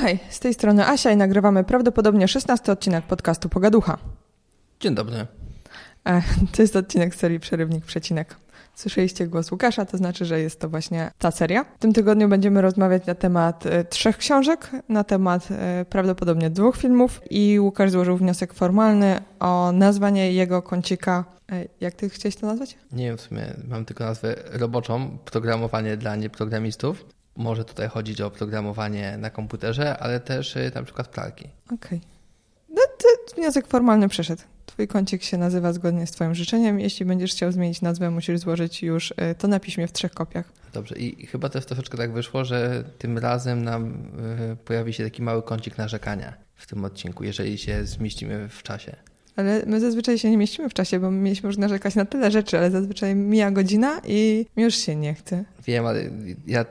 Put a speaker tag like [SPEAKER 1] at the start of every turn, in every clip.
[SPEAKER 1] Hej, z tej strony Asia i nagrywamy prawdopodobnie 16 odcinek podcastu Pogaducha.
[SPEAKER 2] Dzień dobry.
[SPEAKER 1] E, to jest odcinek serii Przerywnik Przecinek. Słyszeliście głos Łukasza, to znaczy, że jest to właśnie ta seria. W tym tygodniu będziemy rozmawiać na temat e, trzech książek, na temat e, prawdopodobnie dwóch filmów i Łukasz złożył wniosek formalny o nazwanie jego kącika. Jak ty chciałeś to nazwać?
[SPEAKER 2] Nie wiem, w sumie mam tylko nazwę roboczą, programowanie dla nieprogramistów. Może tutaj chodzić o programowanie na komputerze, ale też y, na przykład pralki.
[SPEAKER 1] Okej. No to wniosek formalny przeszedł. Twój kącik się nazywa zgodnie z twoim życzeniem. Jeśli będziesz chciał zmienić nazwę, musisz złożyć już y, to na piśmie w trzech kopiach.
[SPEAKER 2] Dobrze, i chyba też troszeczkę tak wyszło, że tym razem nam y, pojawi się taki mały kącik narzekania w tym odcinku, jeżeli się zmieścimy w czasie.
[SPEAKER 1] Ale my zazwyczaj się nie mieścimy w czasie, bo mieliśmy już narzekać na tyle rzeczy, ale zazwyczaj mija godzina i już się nie chce.
[SPEAKER 2] Wiem, ale ja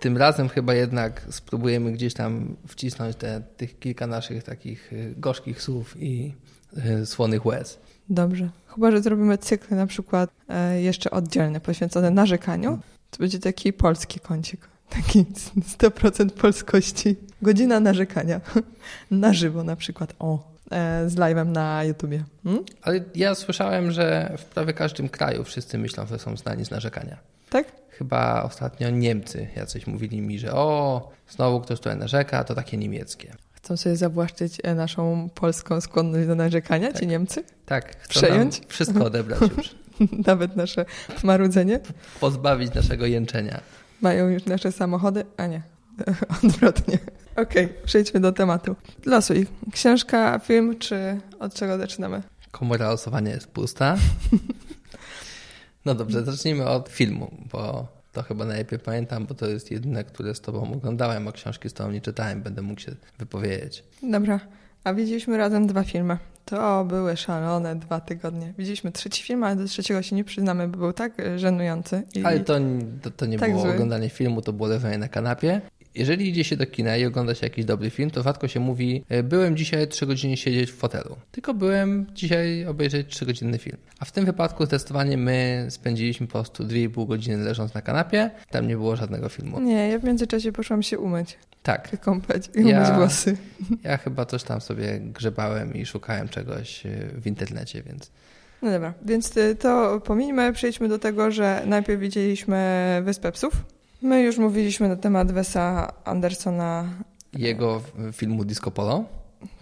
[SPEAKER 2] tym razem chyba jednak spróbujemy gdzieś tam wcisnąć te, tych kilka naszych takich y, gorzkich słów i y, słonych łez.
[SPEAKER 1] Dobrze. Chyba, że zrobimy cykl na przykład e, jeszcze oddzielny, poświęcony narzekaniu. To będzie taki polski kącik. Taki 100% polskości. Godzina narzekania. Na żywo na przykład. O, e, z live'em na YouTubie. Hmm?
[SPEAKER 2] Ale ja słyszałem, że w prawie każdym kraju wszyscy myślą, że są znani z narzekania.
[SPEAKER 1] Tak?
[SPEAKER 2] Chyba ostatnio Niemcy jacyś mówili mi, że o, znowu ktoś tutaj narzeka, to takie niemieckie.
[SPEAKER 1] Chcą sobie zawłaszczyć e, naszą polską skłonność do narzekania, ci Niemcy?
[SPEAKER 2] Tak, chcą
[SPEAKER 1] Przejąć?
[SPEAKER 2] wszystko odebrać już.
[SPEAKER 1] Nawet nasze marudzenie.
[SPEAKER 2] Pozbawić naszego jęczenia.
[SPEAKER 1] Mają już nasze samochody, a nie. Odwrotnie. Okej, przejdźmy do tematu. Losuj. Książka, film, czy od czego zaczynamy?
[SPEAKER 2] Komora losowania jest pusta. No dobrze, zacznijmy od filmu, bo to chyba najlepiej pamiętam, bo to jest jedyne, które z tobą oglądałem, a książki z tobą nie czytałem, będę mógł się wypowiedzieć.
[SPEAKER 1] Dobra. A widzieliśmy razem dwa filmy. To były szalone dwa tygodnie. Widzieliśmy trzeci film, ale do trzeciego się nie przyznamy, bo był tak e, żenujący.
[SPEAKER 2] Ale to, to, to nie
[SPEAKER 1] Tak
[SPEAKER 2] było
[SPEAKER 1] zły.
[SPEAKER 2] oglądanie filmu, to było leżenie na kanapie. Jeżeli idzie się do kina i ogląda się jakiś dobry film, to rzadko się mówi, "E, byłem dzisiaj 3 godziny siedzieć w fotelu. Tylko byłem dzisiaj obejrzeć 3-godzinny film. A w tym wypadku zdecydowanie my spędziliśmy po prostu 2,5 godziny leżąc na kanapie. Tam nie było żadnego filmu.
[SPEAKER 1] Nie, ja w międzyczasie poszłam się umyć,
[SPEAKER 2] Tak,
[SPEAKER 1] wykąpać i umyć
[SPEAKER 2] Ja-
[SPEAKER 1] włosy.
[SPEAKER 2] ja chyba coś tam sobie grzebałem i szukałem czegoś e, w internecie, więc
[SPEAKER 1] No dobra, więc y, to pomińmy, przejdźmy do tego, że najpierw widzieliśmy Wyspę Psów. My już mówiliśmy na temat Wesa Andersona,
[SPEAKER 2] jego filmu Disco Polo.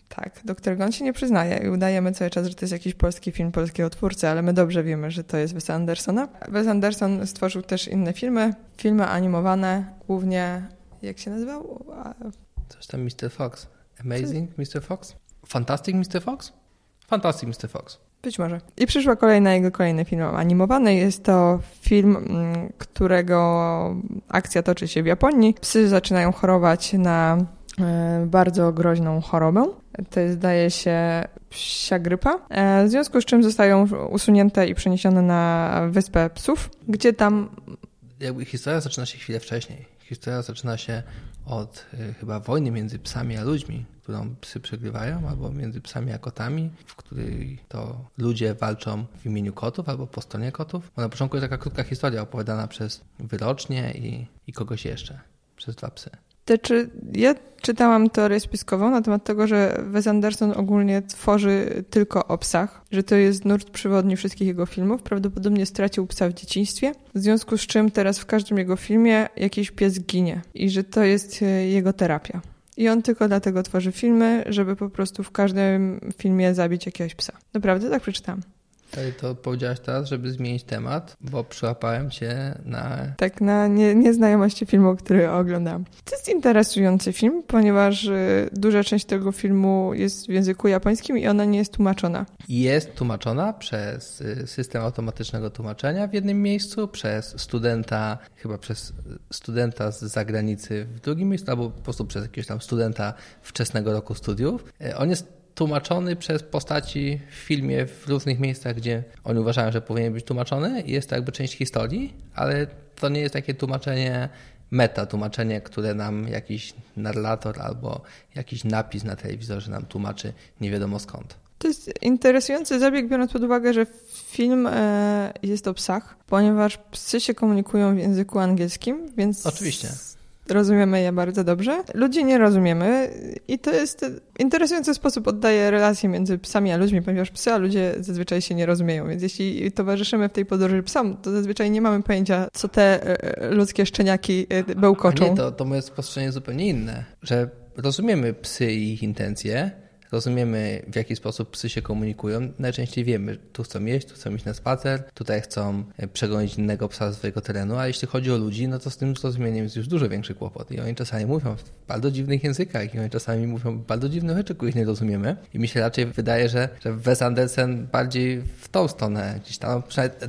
[SPEAKER 1] tak, do którego on się nie przyznaje i udajemy cały czas, że to jest jakiś polski film polskiego twórcy, ale my dobrze wiemy, że to jest Wes Andersona. Wes Anderson stworzył też inne filmy, filmy animowane, głównie, jak się nazywał?
[SPEAKER 2] Coś tam Mr. Fox. Amazing Mr. Fox? Fantastic Mr. Fox? Fantastic Mr. Fox.
[SPEAKER 1] Być może. I przyszła kolejna jego kolejny film animowany. Jest to film, mm, którego akcja toczy się w Japonii. Psy zaczynają chorować na e, bardzo groźną chorobę. To jest, zdaje się, psia grypa. E, W związku z czym zostają usunięte i przeniesione na wyspę psów, gdzie tam
[SPEAKER 2] Jakby historia zaczyna się chwilę wcześniej. Historia zaczyna się od y, chyba wojny między psami a ludźmi, którą psy przegrywają, albo między psami a kotami, w której to ludzie walczą w imieniu kotów albo po stronie kotów. Bo na początku jest taka krótka historia opowiadana przez wyrocznie i, i kogoś jeszcze, przez dwa psy.
[SPEAKER 1] Te, czy, ja czytałam teorię spiskową na temat tego, że Wes Anderson ogólnie tworzy tylko o psach, że to jest nurt przewodni wszystkich jego filmów. Prawdopodobnie stracił psa w dzieciństwie, w związku z czym teraz w każdym jego filmie jakiś pies ginie i że to jest e, jego terapia. I on tylko dlatego tworzy filmy, żeby po prostu w każdym filmie zabić jakiegoś psa. Naprawdę tak przeczytałam.
[SPEAKER 2] Ale to powiedziałaś teraz, żeby zmienić temat, bo przyłapałem cię na
[SPEAKER 1] Tak, na nie, nieznajomości filmu, który oglądałam. To jest interesujący film, ponieważ y, duża część tego filmu jest w języku japońskim i ona nie jest tłumaczona.
[SPEAKER 2] jest tłumaczona przez y, system automatycznego tłumaczenia w jednym miejscu, przez studenta, chyba przez studenta z zagranicy w drugim miejscu, albo po prostu przez jakiegoś tam studenta wczesnego roku studiów. Y, On jest tłumaczony przez postaci w filmie w różnych miejscach, gdzie oni uważają, że powinien być tłumaczony i jest to jakby część historii, ale to nie jest takie tłumaczenie meta, tłumaczenie, które nam jakiś narrator albo jakiś napis na telewizorze nam tłumaczy nie wiadomo skąd.
[SPEAKER 1] To jest interesujący zabieg, biorąc pod uwagę, że film e, jest o psach, ponieważ psy się komunikują w języku angielskim, więc
[SPEAKER 2] Oczywiście.
[SPEAKER 1] Rozumiemy je bardzo dobrze. Ludzi nie rozumiemy i to jest interesujący sposób oddaje relacje między psami a ludźmi, ponieważ psy a ludzie zazwyczaj się nie rozumieją, więc jeśli towarzyszymy w tej podróży psom, to zazwyczaj nie mamy pojęcia, co te e, ludzkie szczeniaki e, bełkoczą.
[SPEAKER 2] A nie, to, to moje spostrzeżenie zupełnie inne, że rozumiemy psy i ich intencje, rozumiemy, w jaki sposób psy się komunikują. Najczęściej wiemy, tu chcą jeść, tu chcą iść na spacer, tutaj chcą e, przegonić innego psa z swojego terenu, a jeśli chodzi o ludzi, no to z tym zrozumieniem jest już dużo większy kłopot. I oni czasami mówią w bardzo dziwnych językach i oni czasami mówią bardzo dziwne rzeczy, których nie rozumiemy. I mi się raczej wydaje, że, że Wes Andersen bardziej w tą stronę gdzieś tam,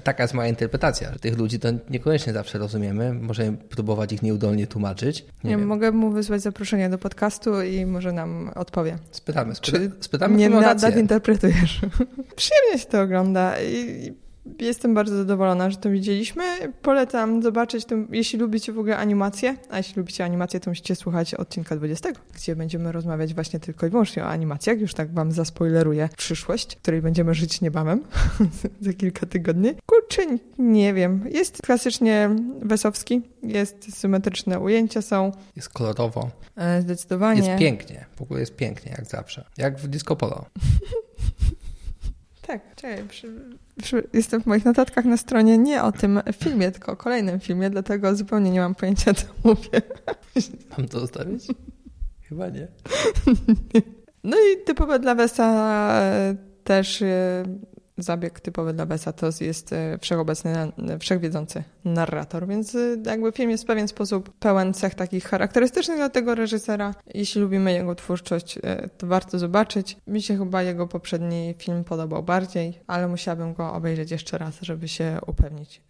[SPEAKER 2] taka jest moja interpretacja, że tych ludzi to niekoniecznie zawsze rozumiemy, możemy próbować ich nieudolnie tłumaczyć.
[SPEAKER 1] Nie, nie mogę mu wysłać zaproszenie do podcastu i może nam odpowie.
[SPEAKER 2] Spytamy, spytamy
[SPEAKER 1] czy spytamy nie nadinterpretujesz. Przyjemnie się to ogląda i jestem bardzo zadowolona, że to widzieliśmy. Polecam zobaczyć, to, jeśli lubicie w ogóle animację, a jeśli lubicie animację, to musicie słuchać odcinka 20, gdzie będziemy rozmawiać właśnie tylko i wyłącznie o animacjach. Już tak wam zaspoileruję przyszłość, w której będziemy żyć niebawem za kilka tygodni. Kurczę, nie wiem. Jest klasycznie wesowski, jest symetryczne ujęcia są.
[SPEAKER 2] Jest kolorowo.
[SPEAKER 1] E, zdecydowanie.
[SPEAKER 2] Jest pięknie. W ogóle jest pięknie, jak zawsze. Jak w Disco Polo.
[SPEAKER 1] Tak, czekaj, przy, przy, jestem w moich notatkach na stronie nie o tym filmie, tylko o kolejnym filmie, dlatego zupełnie nie mam pojęcia, co mówię.
[SPEAKER 2] Mam to zostawić? Chyba nie.
[SPEAKER 1] No i typowe dla Wesa też e, zabieg typowy dla Wesa to jest e, wszechobecny, wszechwiedzący narrator, więc e, jakby film jest w pewien sposób pełen cech takich charakterystycznych dla tego reżysera. Jeśli lubimy jego twórczość, e, to warto zobaczyć. Mi się chyba jego poprzedni film podobał bardziej, ale musiałabym go obejrzeć jeszcze raz, żeby się upewnić,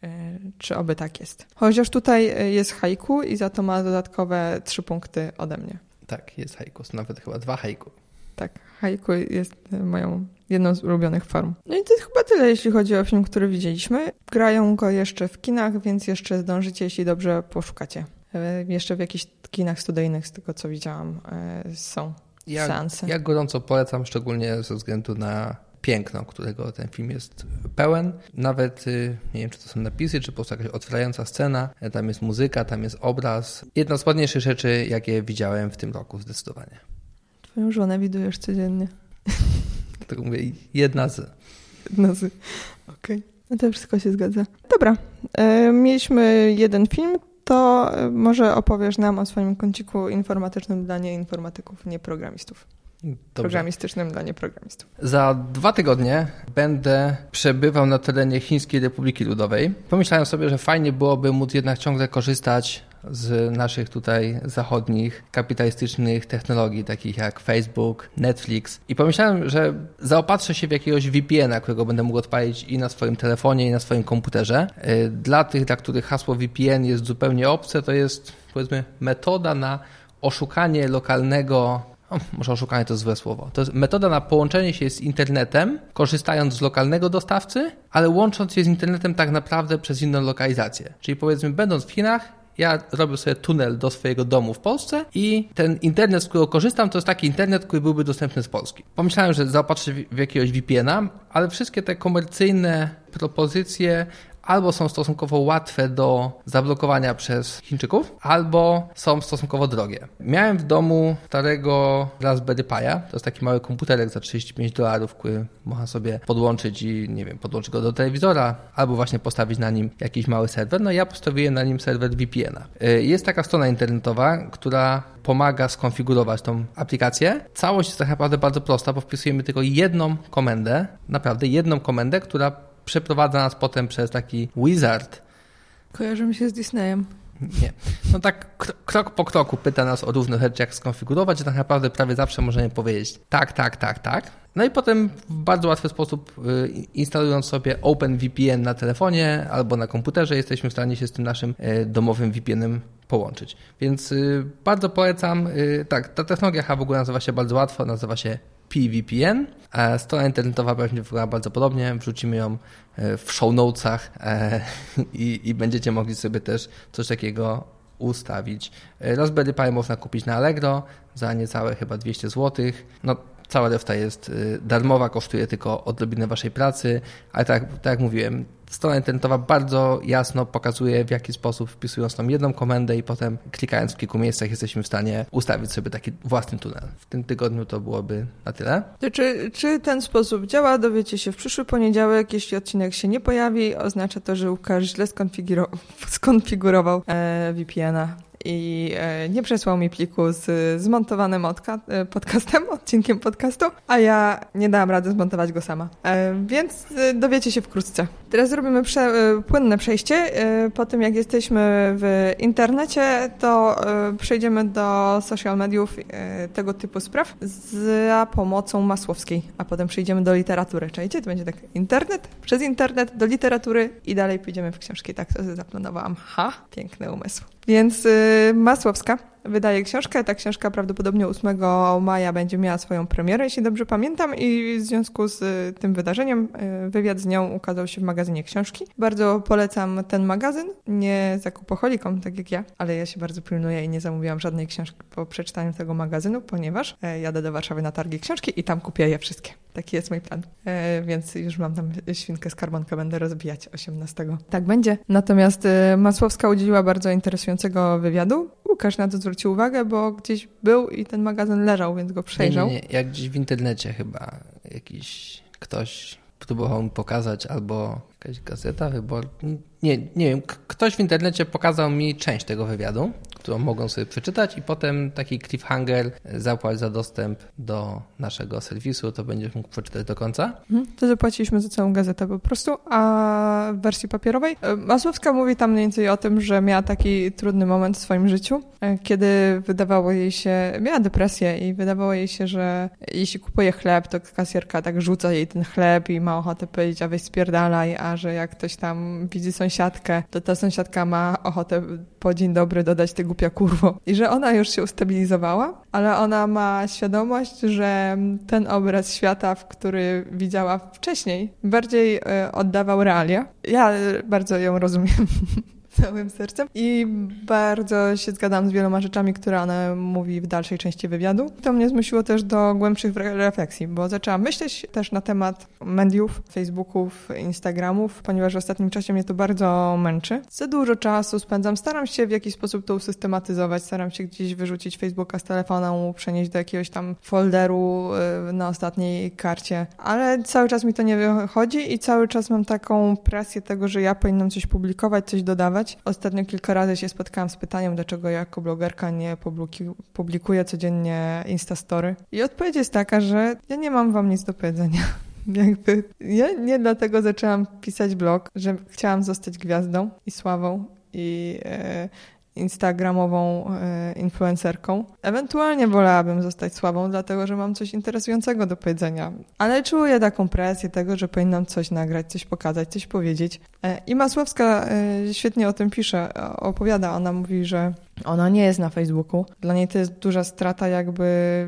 [SPEAKER 1] czy oby tak jest. Chociaż tutaj jest haiku i za to ma dodatkowe trzy punkty ode mnie.
[SPEAKER 2] Tak, jest haiku, nawet chyba dwa haiku.
[SPEAKER 1] Tak, haiku jest moją jedną z ulubionych form. No i to jest chyba tyle, jeśli chodzi o film, który widzieliśmy. Grają go jeszcze w kinach, więc jeszcze zdążycie, jeśli dobrze poszukacie. E, jeszcze w jakichś kinach studyjnych, z tego co widziałam, e, są ja, seanse.
[SPEAKER 2] Ja gorąco polecam, szczególnie ze względu na piękno, którego ten film jest pełen. Nawet y, nie wiem, czy to są napisy, czy po prostu jakaś otwierająca scena. E, tam jest muzyka, tam jest obraz. Jedna z ładniejszych rzeczy, jakie widziałem w tym roku, zdecydowanie.
[SPEAKER 1] Twoją żonę widujesz codziennie.
[SPEAKER 2] Dlatego mówię jedna z.
[SPEAKER 1] Jedna z. Okej. Okay. No to wszystko się zgadza. Dobra. E, mieliśmy jeden film. To e, może opowiesz nam o swoim kąciku informatycznym dla nieinformatyków, nie programistów. Dobrze. Programistycznym dla nieprogramistów.
[SPEAKER 2] Za dwa tygodnie będę przebywał na terenie Chińskiej Republiki Ludowej. Pomyślałem sobie, że fajnie byłoby móc jednak ciągle korzystać z naszych tutaj zachodnich, kapitalistycznych technologii, takich jak Facebook, Netflix. I pomyślałem, że zaopatrzę się w jakiegoś VPN-a, którego będę mógł odpalić i na swoim telefonie, i na swoim komputerze. Y, dla tych, dla których hasło VPN jest zupełnie obce, to jest powiedzmy metoda na oszukanie lokalnego o, może oszukanie to złe słowo. To jest metoda na połączenie się z internetem, korzystając z lokalnego dostawcy, ale łącząc się z internetem tak naprawdę przez inną lokalizację. Czyli powiedzmy, będąc w Chinach, ja robię sobie tunel do swojego domu w Polsce i ten internet, z którego korzystam, to jest taki internet, który byłby dostępny z Polski. Pomyślałem, że zaopatrzę w jakiegoś VPN-a, ale wszystkie te komercyjne propozycje albo są stosunkowo łatwe do zablokowania przez Chińczyków, albo są stosunkowo drogie. Miałem w domu starego Raspberry Pi'a, to jest taki mały komputerek za 35 dolarów, który można sobie podłączyć i nie wiem, podłączyć go do telewizora, albo właśnie postawić na nim jakiś mały serwer. No ja postawiłem na nim serwer VPN-a. Y, jest taka strona internetowa, która pomaga skonfigurować tą aplikację. Całość jest tak naprawdę bardzo prosta, bo wpisujemy tylko jedną komendę, naprawdę jedną komendę, która przeprowadza nas potem przez taki wizard.
[SPEAKER 1] Kojarzymy się z Disneyem.
[SPEAKER 2] Nie. No tak krok po kroku pyta nas o różne rzeczy, jak skonfigurować, i tak naprawdę prawie zawsze możemy powiedzieć tak, tak, tak, tak. No i potem w bardzo łatwy sposób y, instalując sobie OpenVPN na telefonie albo na komputerze jesteśmy w stanie się z tym naszym y, domowym VPN-em połączyć. Więc y, bardzo polecam. Tak, ta technologia w ogóle nazywa się bardzo łatwo, nazywa się PVPN. Strona internetowa pewnie wygląda bardzo podobnie. Wrzucimy ją e, w show notesach e, i, i będziecie mogli sobie też coś takiego ustawić. E, Raspberry Pi można kupić na Allegro za niecałe chyba 200 zł. No, cała reszta jest darmowa, kosztuje tylko odrobinę waszej pracy, ale tak, tak jak mówiłem, strona internetowa bardzo jasno pokazuje, w jaki sposób wpisując tą jedną komendę i potem klikając w kilku miejscach jesteśmy w stanie ustawić sobie taki własny tunel. W tym tygodniu to byłoby na tyle.
[SPEAKER 1] Czy, czy ten sposób działa? Dowiecie się w przyszły poniedziałek. Jeśli odcinek się nie pojawi, oznacza to, że Łukasz źle skonfigurował, skonfigurował e, VPN-a i e, nie przesłał mi pliku z zmontowanym e, podcastem, odcinkiem podcastu, a ja nie dałam rady zmontować go sama. E, więc dowiecie się wkrótce. Teraz zrobimy prze, płynne przejście. Po tym, jak jesteśmy w internecie, to przejdziemy do social mediów tego typu spraw za pomocą Masłowskiej, a potem przejdziemy do literatury. Czajcie? To będzie tak internet, przez internet do literatury i dalej pójdziemy w książki. Tak to zaplanowałam. Ha, piękny umysł. Więc y, Masłowska wydaje książkę. Ta książka prawdopodobnie 8 maja będzie miała swoją premierę, jeśli dobrze pamiętam, i w związku z y, tym wydarzeniem y, wywiad z nią ukazał się w magazynie książki. Bardzo polecam ten magazyn, nie zakupoholikom, tak jak ja, ale ja się bardzo pilnuję i nie zamówiłam żadnej książki po przeczytaniu tego magazynu, ponieważ e, jadę do Warszawy na targi książki i tam kupię je wszystkie. Taki jest mój plan. E, więc już mam tam świnkę skarbonkę, będę rozbijać 18. Tak będzie. Natomiast e, Masłowska udzieliła bardzo interesującego wywiadu. Łukasz na to zwrócił uwagę, bo gdzieś był i ten magazyn leżał, więc go przejrzał.
[SPEAKER 2] Nie, nie, nie. Jak gdzieś w internecie chyba jakiś ktoś próbował mi pokazać albo jakaś gazeta wyborcza. Nie, nie wiem, ktoś w internecie pokazał mi część tego wywiadu którą mogą sobie przeczytać i potem taki cliffhanger zapłać za dostęp do naszego serwisu, to będziesz mógł przeczytać do końca.
[SPEAKER 1] Mhm. To zapłaciliśmy za całą gazetę po prostu, a w wersji papierowej e, Masłowska mówi tam mniej więcej o tym, że miała taki trudny moment w swoim życiu, e, kiedy wydawało jej się, miała depresję i wydawało jej się, że jeśli kupuje chleb, to kasjerka tak rzuca jej ten chleb i ma ochotę powiedzieć, a weź spierdalaj, a że jak ktoś tam widzi sąsiadkę, to ta sąsiadka ma ochotę po dzień dobry dodać tego głupia kurwo. I że ona już się ustabilizowała, ale ona ma świadomość, że ten obraz świata, w który widziała wcześniej, bardziej e, oddawał realia. Ja bardzo ją rozumiem. całym sercem i bardzo się zgadzam z wieloma rzeczami, które ona mówi w dalszej części wywiadu. To mnie zmusiło też do głębszych refleksji, bo zaczęłam myśleć też na temat mediów, Facebooków, Instagramów, ponieważ w ostatnim czasie mnie to bardzo męczy. Za dużo czasu spędzam, staram się w jakiś sposób to usystematyzować, staram się gdzieś wyrzucić Facebooka z telefonu, przenieść do jakiegoś tam folderu y, na ostatniej karcie, ale cały czas mi to nie wychodzi i cały czas mam taką presję tego, że ja powinnam coś publikować, coś dodawać, Ostatnio kilka razy się spotkałam z pytaniem, dlaczego ja jako blogerka nie publikuję codziennie Instastory. I odpowiedź jest taka, że ja nie mam wam nic do powiedzenia. Jakby ja nie dlatego zaczęłam pisać blog, że chciałam zostać gwiazdą i sławą i e, instagramową e, influencerką. Ewentualnie wolałabym zostać słabą, dlatego że mam coś interesującego do powiedzenia, ale czuję taką presję tego, że powinnam coś nagrać, coś pokazać, coś powiedzieć. E, I Masłowska e, świetnie o tym pisze, opowiada. Ona mówi, że ona nie jest na Facebooku. Dla niej to jest duża strata jakby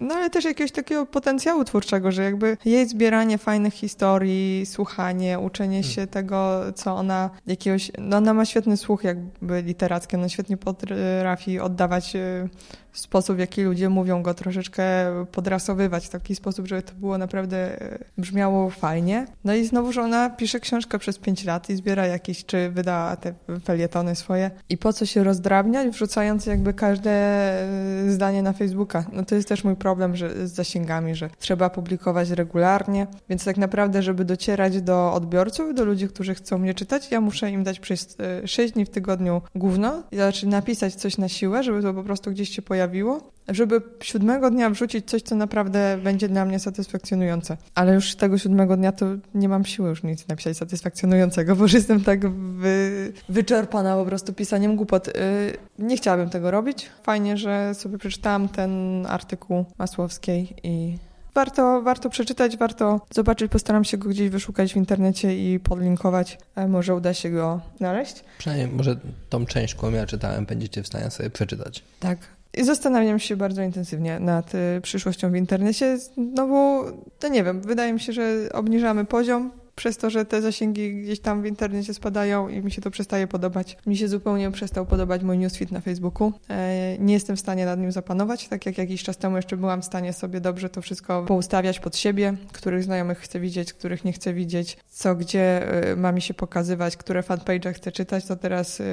[SPEAKER 1] no ale też jakiegoś takiego potencjału twórczego, że jakby jej zbieranie fajnych historii, słuchanie, uczenie się hmm. tego, co ona jakiegoś, no ona ma świetny słuch jakby literacki, ona świetnie potrafi oddawać y, sposób, w jaki ludzie mówią go, troszeczkę podrasowywać w taki sposób, żeby to było naprawdę e, brzmiało fajnie. No i znowu, że ona pisze książkę przez pięć lat i zbiera jakieś, czy wyda te felietony swoje. I po co się rozdrabniać, wrzucając jakby każde e, zdanie na Facebooka? No to jest też mój problem że, z zasięgami, że trzeba publikować regularnie, więc tak naprawdę, żeby docierać do odbiorców, do ludzi, którzy chcą mnie czytać, ja muszę im dać przez e, sześć dni w tygodniu gówno, znaczy napisać coś na siłę, żeby to po prostu gdzieś się pojawiło żeby siódmego dnia wrzucić coś, co naprawdę będzie dla mnie satysfakcjonujące. Ale już tego siódmego dnia to nie mam siły już nic napisać satysfakcjonującego, bo już jestem tak wy, wyczerpana po prostu pisaniem głupot. Y, nie chciałabym tego robić. Fajnie, że sobie przeczytałam ten artykuł Masłowskiej i Warto, warto przeczytać, warto zobaczyć. Postaram się go gdzieś wyszukać w internecie i podlinkować. E, może uda się go znaleźć.
[SPEAKER 2] Przynajmniej może tą część, którą ja czytałem, będziecie w stanie sobie przeczytać.
[SPEAKER 1] Tak. I zastanawiam się bardzo intensywnie nad y, przyszłością w internecie. No bo, to nie wiem, wydaje mi się, że obniżamy poziom, przez to, że te zasięgi gdzieś tam w internecie spadają i mi się to przestaje podobać. Mi się zupełnie przestał podobać mój newsfeed na Facebooku. E, nie jestem w stanie nad nim zapanować, tak jak jakiś czas temu jeszcze byłam w stanie sobie dobrze to wszystko poustawiać pod siebie, których znajomych chcę widzieć, których nie chcę widzieć, co gdzie e, ma mi się pokazywać, które fanpage chcę czytać, to teraz e,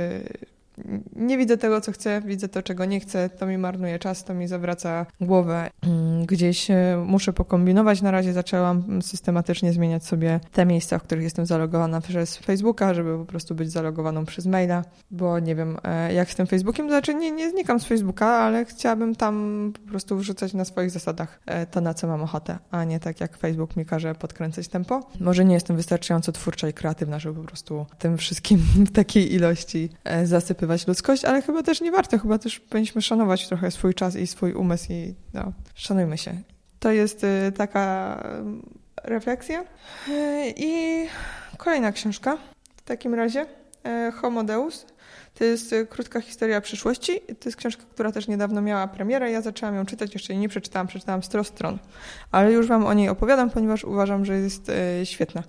[SPEAKER 1] nie widzę tego, co chcę, widzę to, czego nie chcę, to mi marnuje czas, to mi zawraca głowę. Mm, gdzieś e, muszę pokombinować. Na razie zaczęłam systematycznie zmieniać sobie te miejsca, w których jestem zalogowana przez Facebooka, żeby po prostu być zalogowaną przez maila, bo nie wiem, e, jak z tym Facebookiem, znaczy nie, nie znikam z Facebooka, ale chciałabym tam po prostu wrzucać na swoich zasadach e, to, na co mam ochotę, a nie tak jak Facebook mi każe podkręcać tempo. Może nie jestem wystarczająco twórcza i kreatywna, żeby po prostu tym wszystkim w takiej ilości zasypywać ludzkość, ale chyba też nie warto, chyba też powinniśmy szanować trochę swój czas i swój umysł i no, szanujmy się. To jest y, taka y, refleksja. Y, I kolejna książka w takim razie, Homo Deus. To jest krótka historia przyszłości. To jest książka, która też niedawno miała premierę. Ja zaczęłam ją czytać, jeszcze jej nie przeczytałam, przeczytałam 100 stron. Ale już Wam o niej opowiadam, ponieważ uważam, że jest świetna.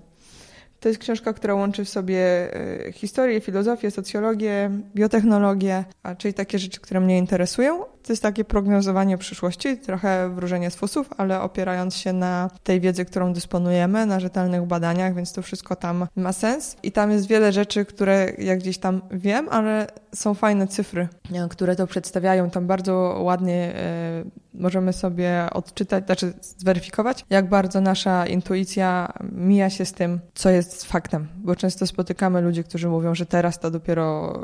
[SPEAKER 1] To jest książka, która łączy w sobie e, historię, filozofię, socjologię, biotechnologię, czyli takie rzeczy, które mnie interesują. To jest takie prognozowanie przyszłości, trochę wróżenie z fusów, ale opierając się na tej wiedzy, którą dysponujemy, na rzetelnych badaniach, więc to wszystko tam ma sens. I tam jest wiele rzeczy, które ja gdzieś tam wiem, ale są fajne cyfry, e, które to przedstawiają. Tam bardzo ładnie e, możemy sobie odczytać, znaczy zweryfikować, jak bardzo nasza intuicja mija się z tym, co jest faktem. Bo często spotykamy ludzi, którzy mówią, że teraz to dopiero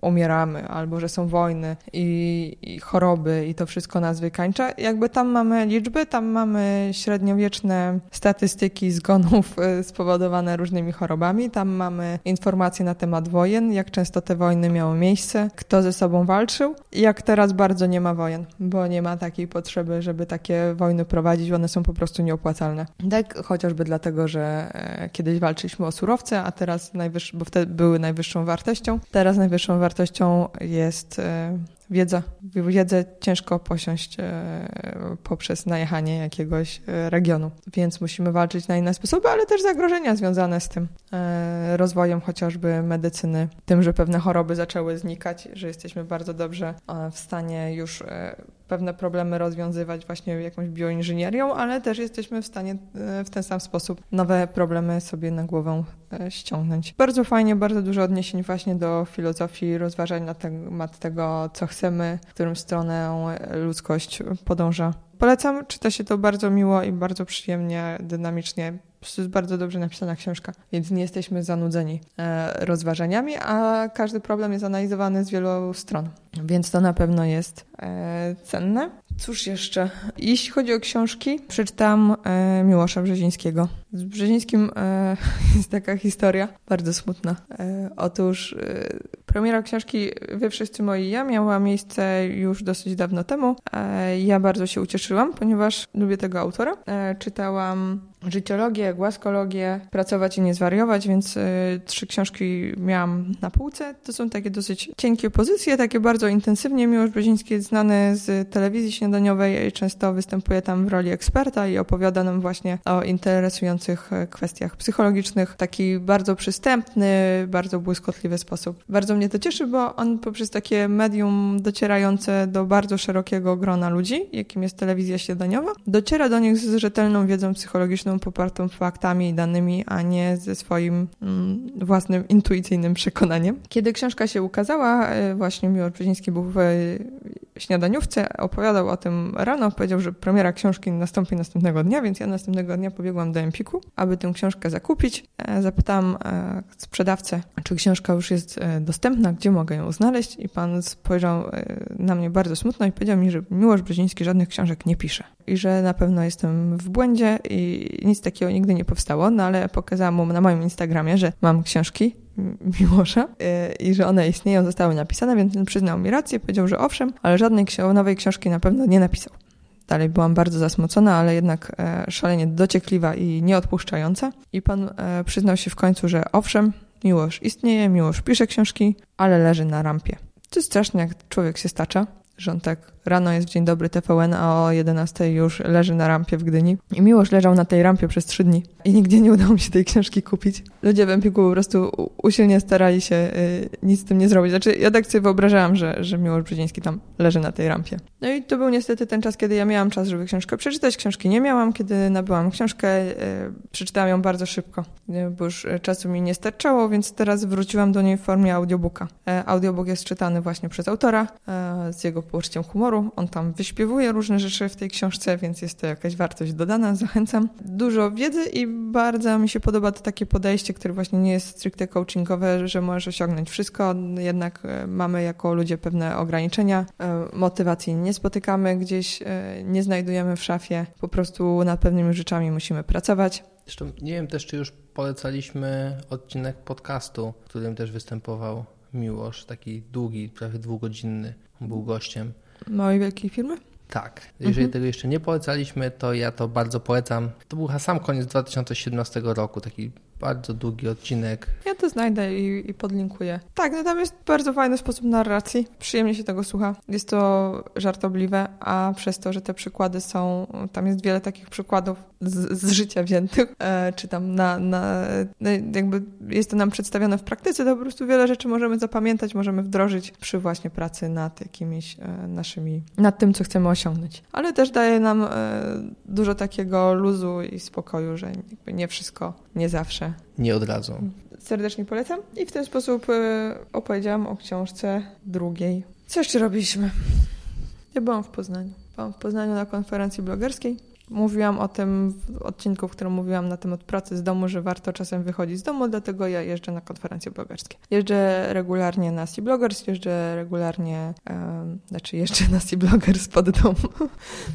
[SPEAKER 1] umieramy, albo że są wojny i, i, choroby i to wszystko nas wykańcza. Jakby tam mamy liczby, tam mamy średniowieczne statystyki zgonów e, spowodowane różnymi chorobami, tam mamy informacje na temat wojen, jak często te wojny miały miejsce, kto ze sobą walczył jak teraz bardzo nie ma wojen, bo nie ma takiej potrzeby, żeby takie wojny prowadzić, one są po prostu nieopłacalne. Tak chociażby dlatego, że e, kiedyś walczyliśmy o surowce, a teraz najwyższe, bo wtedy były najwyższą wartością, teraz najwyższą wartością wartością jest e, wiedza. Wiedzę ciężko posiąść e, poprzez najechanie jakiegoś e, regionu, więc musimy walczyć na inne sposoby, ale też zagrożenia związane z tym rozwojem chociażby medycyny, tym, że pewne choroby zaczęły znikać, że jesteśmy bardzo dobrze w stanie już pewne problemy rozwiązywać właśnie jakąś bioinżynierią, ale też jesteśmy w stanie e, w ten sam sposób nowe problemy sobie na głowę e, ściągnąć. Bardzo fajnie, bardzo dużo odniesień właśnie do filozofii, rozważań na temat tego, co chcemy, w którą stronę ludzkość podąża. Polecam, czyta się to bardzo miło i bardzo przyjemnie, dynamicznie. To jest bardzo dobrze napisana książka, więc nie jesteśmy zanudzeni e, rozważaniami, a każdy problem jest analizowany z wielu stron, więc to na pewno jest e, cenne. Cóż jeszcze? Jeśli chodzi o książki, przeczytam e, Miłosza Brzezińskiego. Z Brzezińskim e, jest taka historia bardzo smutna. E, otóż premiera książki Wy wszyscy moi ja miała miejsce już dosyć dawno temu. Ja bardzo się ucieszyłam, ponieważ lubię tego autora. Czytałam życiologię, głaskologię, pracować i nie zwariować, więc y, trzy książki miałam na półce. To są takie dosyć cienkie pozycje, takie bardzo intensywnie. Miłosz Brzeziński jest znany z telewizji śniadaniowej, często występuje tam w roli eksperta i opowiada nam właśnie o interesujących e, kwestiach psychologicznych. Taki bardzo przystępny, bardzo błyskotliwy sposób. Bardzo mnie to cieszy, bo on poprzez takie medium docierające do bardzo szerokiego grona ludzi, jakim jest telewizja śniadaniowa, dociera do nich z rzetelną wiedzą psychologiczną popartą faktami i danymi, a nie ze swoim mm, własnym intuicyjnym przekonaniem. Kiedy książka się ukazała, e, właśnie Miłosz Brzeziński był w śniadaniówce, opowiadał o tym rano, powiedział, że premiera książki nastąpi następnego dnia, więc ja następnego dnia pobiegłam do Empiku, aby tę książkę zakupić. E, zapytałam e, sprzedawcę, czy książka już jest dostępna, gdzie mogę ją znaleźć i pan spojrzał na mnie bardzo smutno i powiedział mi, że Miłosz Brzeziński żadnych książek nie pisze i że na pewno jestem w błędzie i nic takiego nigdy nie powstało, no ale pokazałam mu na moim Instagramie, że mam książki Miłosza y, i że one istnieją, zostały napisane, więc on przyznał mi rację, powiedział, że owszem, ale żadnej nowej książki na pewno nie napisał. Dalej byłam bardzo zasmucona, ale jednak e, szalenie dociekliwa i nieodpuszczająca. I pan e, przyznał się w końcu, że owszem, Miłosz istnieje, Miłosz pisze książki, ale leży na rampie. To jest straszne, jak człowiek się stacza, że on tak rano jest Dzień Dobry TVN, a o 11 już leży na rampie w Gdyni. I Miłosz leżał na tej rampie przez trzy dni i nigdzie nie udało mi się tej książki kupić. Ludzie w Empiku po prostu usilnie starali się y, nic z tym nie zrobić. Znaczy, ja tak sobie wyobrażałam, że, że Miłosz Brzeziński tam leży na tej rampie. No i to był niestety ten czas, kiedy ja miałam czas, żeby książkę przeczytać. Książki nie miałam. Kiedy nabyłam książkę, y, przeczytałam ją bardzo szybko, bo już czasu mi nie starczało, więc teraz wróciłam do niej w formie audiobooka. E, audiobook jest czytany właśnie przez autora, e, z jego poczuciem humoru. On tam wyśpiewuje różne rzeczy w tej książce, więc jest to jakaś wartość dodana. Zachęcam. Dużo wiedzy i bardzo mi się podoba to takie podejście, które właśnie nie jest stricte coachingowe, że możesz osiągnąć wszystko, jednak e, mamy jako ludzie pewne ograniczenia, motywacji nie spotykamy gdzieś, nie znajdujemy w szafie, po prostu nad pewnymi rzeczami musimy pracować.
[SPEAKER 2] Zresztą nie wiem też, czy już polecaliśmy odcinek podcastu, w którym też występował Miłosz, taki długi, prawie dwugodzinny, był gościem.
[SPEAKER 1] Małej wielkiej firmy?
[SPEAKER 2] Tak. Jeżeli mhm. tego jeszcze nie polecaliśmy, to ja to bardzo polecam. To był sam koniec 2017 roku, taki bardzo długi odcinek.
[SPEAKER 1] Ja to znajdę i, i podlinkuję. Tak, no tam jest bardzo fajny sposób narracji. Przyjemnie się tego słucha. Jest to żartobliwe, a przez to, że te przykłady są, tam jest wiele takich przykładów z, z życia wziętych, e, czy tam na, na, no jakby jest to nam przedstawione w praktyce, to po prostu wiele rzeczy możemy zapamiętać, możemy wdrożyć przy właśnie pracy nad jakimiś e, naszymi, nad tym, co chcemy osiągnąć. Ale też daje nam e, dużo takiego luzu i spokoju, że nie wszystko, nie zawsze.
[SPEAKER 2] Nie od razu.
[SPEAKER 1] Serdecznie polecam i w ten sposób opowiedziałam o książce drugiej. Co jeszcze robiliśmy? Ja byłam w Poznaniu. Byłam w Poznaniu na konferencji blogerskiej. Mówiłam o tym w odcinku, w którym mówiłam na temat pracy z domu, że warto czasem wychodzić z domu, dlatego ja jeżdżę na konferencje blogerskie. Jeżdżę regularnie na Sea Bloggers, jeżdżę regularnie, um, znaczy jeżdżę na Sea Bloggers pod dom.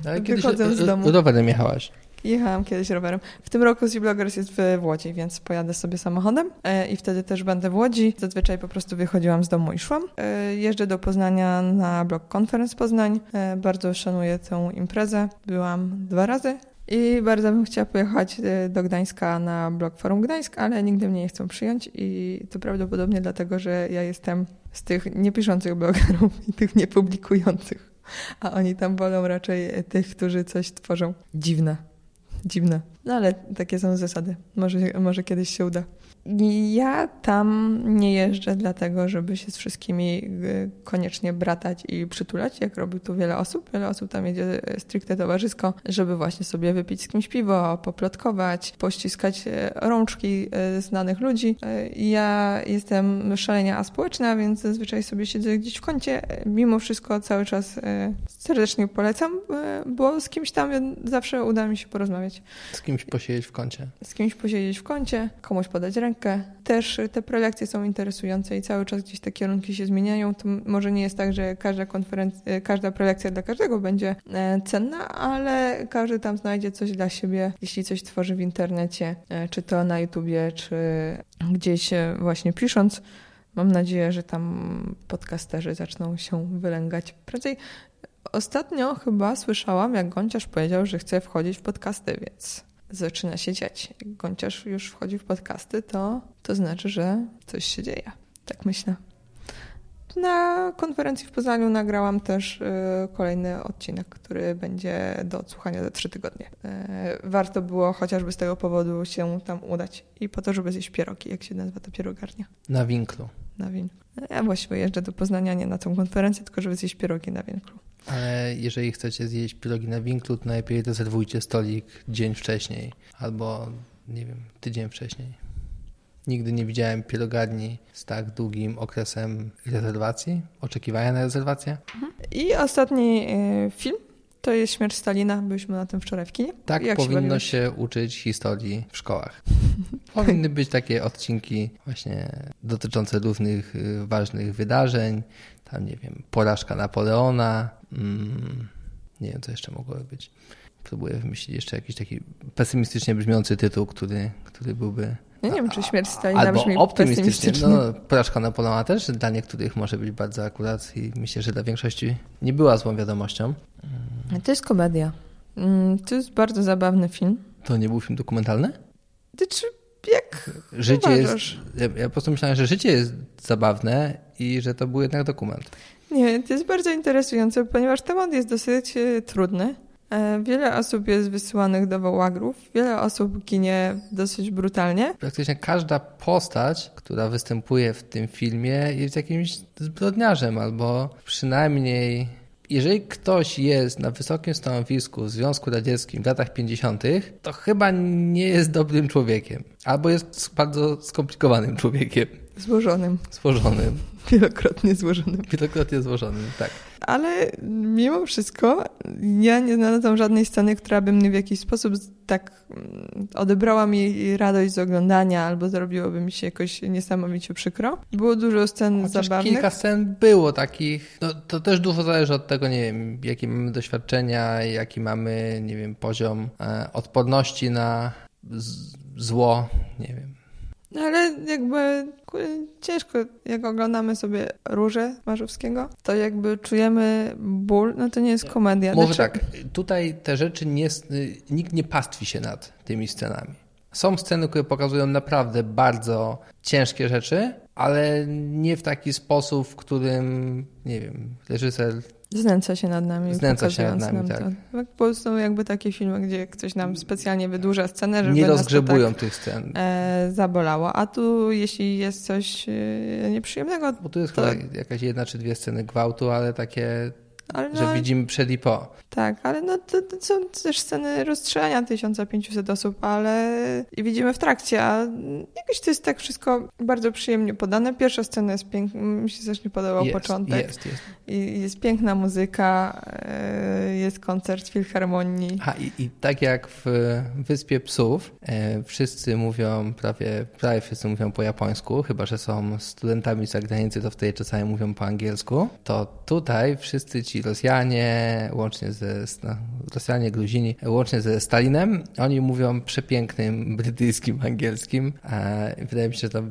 [SPEAKER 2] Ale Wychodzę z domu. rowerem jechałaś?
[SPEAKER 1] Jechałam kiedyś rowerem. W tym roku Sea Bloggers jest w Łodzi, więc pojadę sobie samochodem e, i wtedy też będę w Łodzi. Zazwyczaj po prostu wychodziłam z domu i szłam. E, jeżdżę do Poznania na Blog Conference Poznań. E, bardzo szanuję tę imprezę. Byłam dwa razy. I bardzo bym chciała pojechać do Gdańska na blog Forum Gdańsk, ale nigdy mnie nie chcą przyjąć i to prawdopodobnie dlatego, że ja jestem z tych niepiszących blogerów i tych niepublikujących, a oni tam wolą raczej tych, którzy coś tworzą. Dziwne. Dziwne. No ale takie są zasady. Może, może kiedyś się uda. Ja tam nie jeżdżę dlatego, żeby się z wszystkimi y, koniecznie bratać i przytulać, jak robi tu wiele osób. Wiele osób tam jedzie stricte towarzysko, żeby właśnie sobie wypić z kimś piwo, poplotkować, pościskać y, rączki y, znanych ludzi. Ja jestem szalenia aspołeczna, więc zazwyczaj sobie siedzę gdzieś w kącie. Mimo wszystko cały czas serdecznie polecam, bo z kimś tam zawsze uda mi się porozmawiać.
[SPEAKER 2] Z kimś posiedzieć w kącie.
[SPEAKER 1] Z kimś posiedzieć w kącie, komuś podać rękę. Też te prelekcje są interesujące i cały czas gdzieś te kierunki się zmieniają. To może nie jest tak, że każda konferencja, każda prelekcja dla każdego będzie e, cenna, ale każdy tam znajdzie coś dla siebie, jeśli coś tworzy w internecie, e, czy to na YouTubie, czy gdzieś e, właśnie pisząc. Mam nadzieję, że tam podcasterzy zaczną się wylęgać prędzej. Ostatnio chyba słyszałam, jak Gonciarz powiedział, że chce wchodzić w podcasty, więc zaczyna się dziać. Jak Gonciarz już wchodzi w podcasty, to, to znaczy, że coś się dzieje. Tak myślę. Na konferencji w Poznaniu nagrałam też y, kolejny odcinek, który będzie do odsłuchania za trzy tygodnie. Y, warto było chociażby z tego powodu się tam udać i po to, żeby zjeść pierogi, jak się nazywa ta pierogarnia.
[SPEAKER 2] Na winklu.
[SPEAKER 1] Na winklu. Ja właściwie jeżdżę do Poznania nie na tą konferencję, tylko żeby zjeść pierogi na winklu.
[SPEAKER 2] Ale jeżeli chcecie zjeść pierogi na winklu, to najlepiej rezerwujcie stolik dzień wcześniej albo, nie wiem, tydzień wcześniej. Nigdy nie widziałem pierogarni z tak długim okresem rezerwacji, oczekiwania na rezerwację.
[SPEAKER 1] Mhm. I ostatni y, film to jest Śmierć Stalina. Byliśmy na tym wczoraj w kinie.
[SPEAKER 2] Tak Jak powinno się, się, uczyć historii w szkołach. Powinny być takie odcinki właśnie dotyczące różnych y, ważnych wydarzeń. Tam, nie wiem, porażka Napoleona. Mm, nie wiem, co jeszcze mogłoby być. Próbuję wymyślić jeszcze jakiś taki pesymistycznie brzmiący tytuł, który, który byłby
[SPEAKER 1] ja nie wiem, czy śmierć Stalina
[SPEAKER 2] Albo
[SPEAKER 1] brzmi
[SPEAKER 2] optymistycznie. No, porażka Napoleona też dla niektórych może być bardzo akurat i myślę, że dla większości nie była złą wiadomością.
[SPEAKER 1] To jest komedia. Mm, to jest bardzo zabawny film.
[SPEAKER 2] To nie był film dokumentalny?
[SPEAKER 1] Znaczy, jak
[SPEAKER 2] Życie uważasz? jest... Ja, ja po prostu myślałem, że życie jest zabawne i że to był jednak dokument.
[SPEAKER 1] Nie, to jest bardzo interesujące, ponieważ temat jest dosyć e, trudny. E, wiele osób jest wysyłanych do łagrów, wiele osób ginie dosyć brutalnie.
[SPEAKER 2] Praktycznie każda postać, która występuje w tym filmie, jest jakimś zbrodniarzem, albo przynajmniej jeżeli ktoś jest na wysokim stanowisku w Związku Radzieckim w latach 50., to chyba nie jest dobrym człowiekiem. Albo jest bardzo skomplikowanym człowiekiem.
[SPEAKER 1] Złożonym.
[SPEAKER 2] Złożonym.
[SPEAKER 1] Wielokrotnie złożonym.
[SPEAKER 2] Wielokrotnie złożonym, tak.
[SPEAKER 1] Ale mimo wszystko ja nie znalazłam żadnej sceny, która by mnie w jakiś sposób tak mm, odebrała mi radość z oglądania albo zrobiłoby mi się jakoś niesamowicie przykro. Było dużo scen
[SPEAKER 2] Chociaż
[SPEAKER 1] zabawnych.
[SPEAKER 2] kilka scen było takich, no, to też dużo zależy od tego, nie wiem, jakie mamy doświadczenia, jaki mamy, nie wiem, poziom e, odporności na zło, nie wiem.
[SPEAKER 1] No ale jakby ciężko, jak oglądamy sobie Róże Marzowskiego, to jakby czujemy ból, no to nie jest komedia.
[SPEAKER 2] Może tak, tutaj te rzeczy nie, nikt nie pastwi się nad tymi scenami. Są sceny, które pokazują naprawdę bardzo ciężkie rzeczy, ale nie w taki sposób, w którym, nie wiem, reżyser
[SPEAKER 1] Znęca się nad nami.
[SPEAKER 2] Znęca się nad nami,
[SPEAKER 1] nam
[SPEAKER 2] tak.
[SPEAKER 1] To. tak. Bo są jakby takie filmy, gdzie ktoś nam specjalnie wydłuża scenę, żeby
[SPEAKER 2] Nie rozgrzebują
[SPEAKER 1] tak,
[SPEAKER 2] tych scen.
[SPEAKER 1] E, zabolało. A tu jeśli jest coś e, nieprzyjemnego...
[SPEAKER 2] Bo tu jest
[SPEAKER 1] to...
[SPEAKER 2] chyba jakaś jedna czy dwie sceny gwałtu, ale takie no, że widzimy przed i po.
[SPEAKER 1] Tak, ale no to, to są też sceny rozstrzelania 1500 osób, ale i widzimy w trakcie, a jakoś to jest tak wszystko bardzo przyjemnie podane. Pierwsza scena jest piękna, mi się też nie podobał
[SPEAKER 2] jest,
[SPEAKER 1] początek.
[SPEAKER 2] Jest, jest.
[SPEAKER 1] I jest piękna muzyka, e, jest koncert filharmonii.
[SPEAKER 2] A i, i tak jak w Wyspie Psów, e, wszyscy mówią, prawie, prawie wszyscy mówią po japońsku, chyba że są studentami z zagranicy, to wtedy czasami mówią po angielsku, to tutaj wszyscy ci Rosjanie, łącznie ze no, Rosjanie, Gruzini, łącznie ze Stalinem, oni mówią przepięknym brytyjskim, angielskim. Wydaje mi się, że to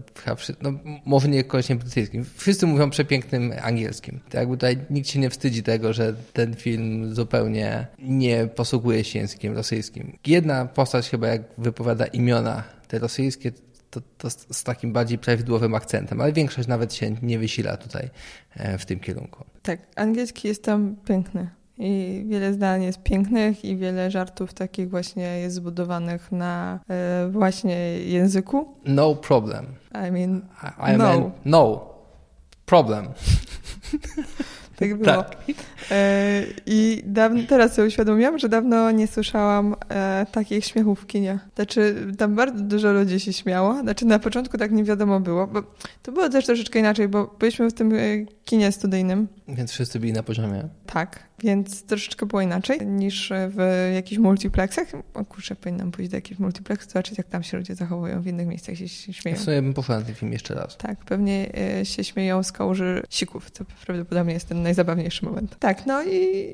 [SPEAKER 2] no, może nie koniecznie brytyjskim. Wszyscy mówią przepięknym angielskim. To jakby tutaj nikt się nie wstydzi tego, że ten film zupełnie nie posługuje się językiem rosyjskim. Jedna postać chyba jak wypowiada imiona te rosyjskie, to, to z takim bardziej prawidłowym akcentem, ale większość nawet się nie wysila tutaj e, w tym kierunku.
[SPEAKER 1] Tak, angielski jest tam piękny. I wiele zdań jest pięknych i wiele żartów takich właśnie jest zbudowanych na e, właśnie języku.
[SPEAKER 2] No problem.
[SPEAKER 1] I mean,
[SPEAKER 2] I, I no. Mean, no problem.
[SPEAKER 1] Tak było. Tak. E, I dawno, teraz sobie uświadomiłam, że dawno nie słyszałam e, takich śmiechów w kinie. Znaczy, tam bardzo dużo ludzi się śmiało. Znaczy, na początku tak nie wiadomo było, bo to było też troszeczkę inaczej, bo byliśmy w tym e, kinie studyjnym.
[SPEAKER 2] Więc wszyscy byli na poziomie.
[SPEAKER 1] Tak, więc troszeczkę było inaczej niż w jakichś multiplexach. O kurczę, powinnam pójść do jakichś multiplexów, zobaczyć jak tam się ludzie zachowują, w innych miejscach się śmieją.
[SPEAKER 2] W sumie bym poszła na ten film jeszcze raz.
[SPEAKER 1] Tak, pewnie się śmieją z kałuży sików, to prawdopodobnie jest ten najzabawniejszy moment. Tak, no i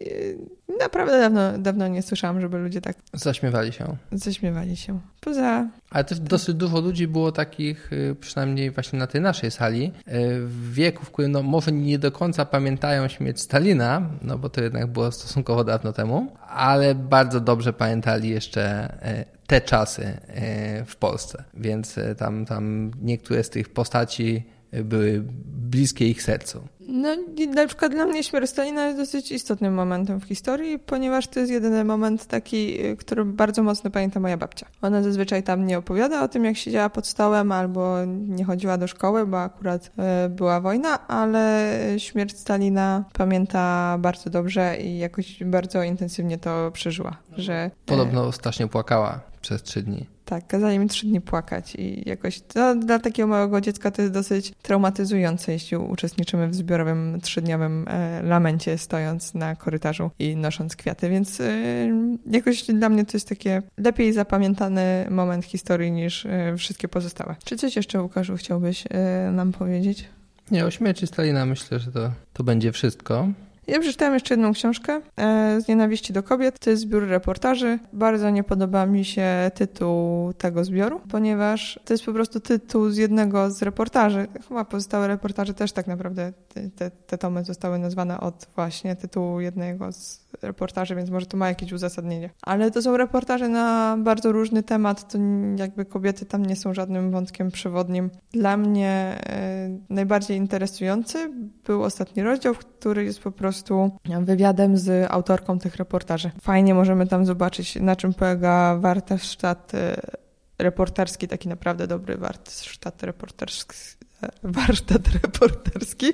[SPEAKER 1] naprawdę dawno, dawno nie słyszałam, żeby ludzie tak...
[SPEAKER 2] Zaśmiewali się.
[SPEAKER 1] Zaśmiewali się. Poza...
[SPEAKER 2] Ale też dosyć dużo ludzi było takich, y, przynajmniej właśnie na tej naszej sali, y, w wieku, w którym no, może nie do końca pamiętają śmierć Stalina, no bo to jednak było stosunkowo dawno temu, ale bardzo dobrze pamiętali jeszcze y, te czasy w Polsce. Więc tam, tam niektóre z tych postaci były bliskie ich sercu.
[SPEAKER 1] No, na przykład dla mnie śmierć Stalina jest dosyć istotnym momentem w historii, ponieważ to jest jedyny moment taki, który bardzo mocno pamięta moja babcia. Ona zazwyczaj tam nie opowiada o tym, jak siedziała pod stołem albo nie chodziła do szkoły, bo akurat e, była wojna, ale śmierć Stalina pamięta bardzo dobrze i jakoś bardzo intensywnie to przeżyła. Że, e,
[SPEAKER 2] Podobno strasznie płakała przez trzy dni.
[SPEAKER 1] Tak, kazali mi trzy dni płakać i jakoś to dla takiego małego dziecka to jest dosyć traumatyzujące, jeśli uczestniczymy w zbiorowym trzydniowym e, lamencie, stojąc na korytarzu i nosząc kwiaty, więc e, jakoś dla mnie to jest takie lepiej zapamiętany moment historii niż e, wszystkie pozostałe. Czy coś jeszcze, Łukaszu, chciałbyś nam powiedzieć?
[SPEAKER 2] Nie, o śmierci Stalina myślę, że to, to będzie wszystko.
[SPEAKER 1] Ja przeczytałam jeszcze jedną książkę e, z nienawiści do kobiet. To jest zbiór reportaży. Bardzo nie podoba mi się tytuł tego zbioru, ponieważ to jest po prostu tytuł z jednego z reportaży. Chyba pozostałe reportaże też tak naprawdę, te, te tomy zostały nazwane od właśnie tytułu jednego z reportaży, więc może to ma jakieś uzasadnienie. Ale to są reportaże na bardzo różny temat, to jakby kobiety tam nie są żadnym wątkiem przewodnim. Dla mnie e, najbardziej interesujący był ostatni rozdział, który jest po prostu wywiadem z autorką tych reportaży. Fajnie możemy tam zobaczyć, na czym polega warsztat e, reporterski, taki naprawdę dobry warsztat reporterski warsztat reporterski.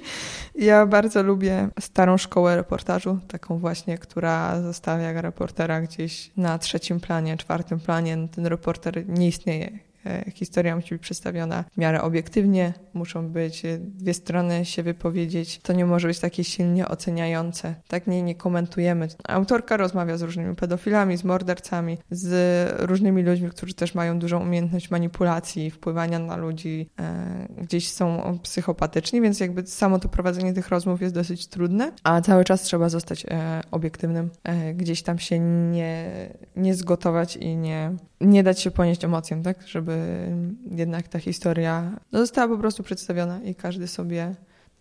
[SPEAKER 1] Ja bardzo lubię starą szkołę reportażu, taką właśnie, która zostawia reportera gdzieś na trzecim planie, czwartym planie. Ten reporter nie istnieje historia musi być przedstawiona w miarę obiektywnie, muszą być e, dwie strony się wypowiedzieć. To nie może być takie silnie oceniające. Tak nie, nie komentujemy. Autorka rozmawia z różnymi pedofilami, z mordercami, z różnymi ludźmi, którzy też mają dużą umiejętność manipulacji, wpływania na ludzi, e, gdzieś są psychopatyczni, więc jakby samo to prowadzenie tych rozmów jest dosyć trudne, a cały czas trzeba zostać e, obiektywnym, e, gdzieś tam się nie, nie zgotować i nie, nie dać się ponieść emocjom, tak, żeby jednak ta historia no, została po prostu przedstawiona i każdy sobie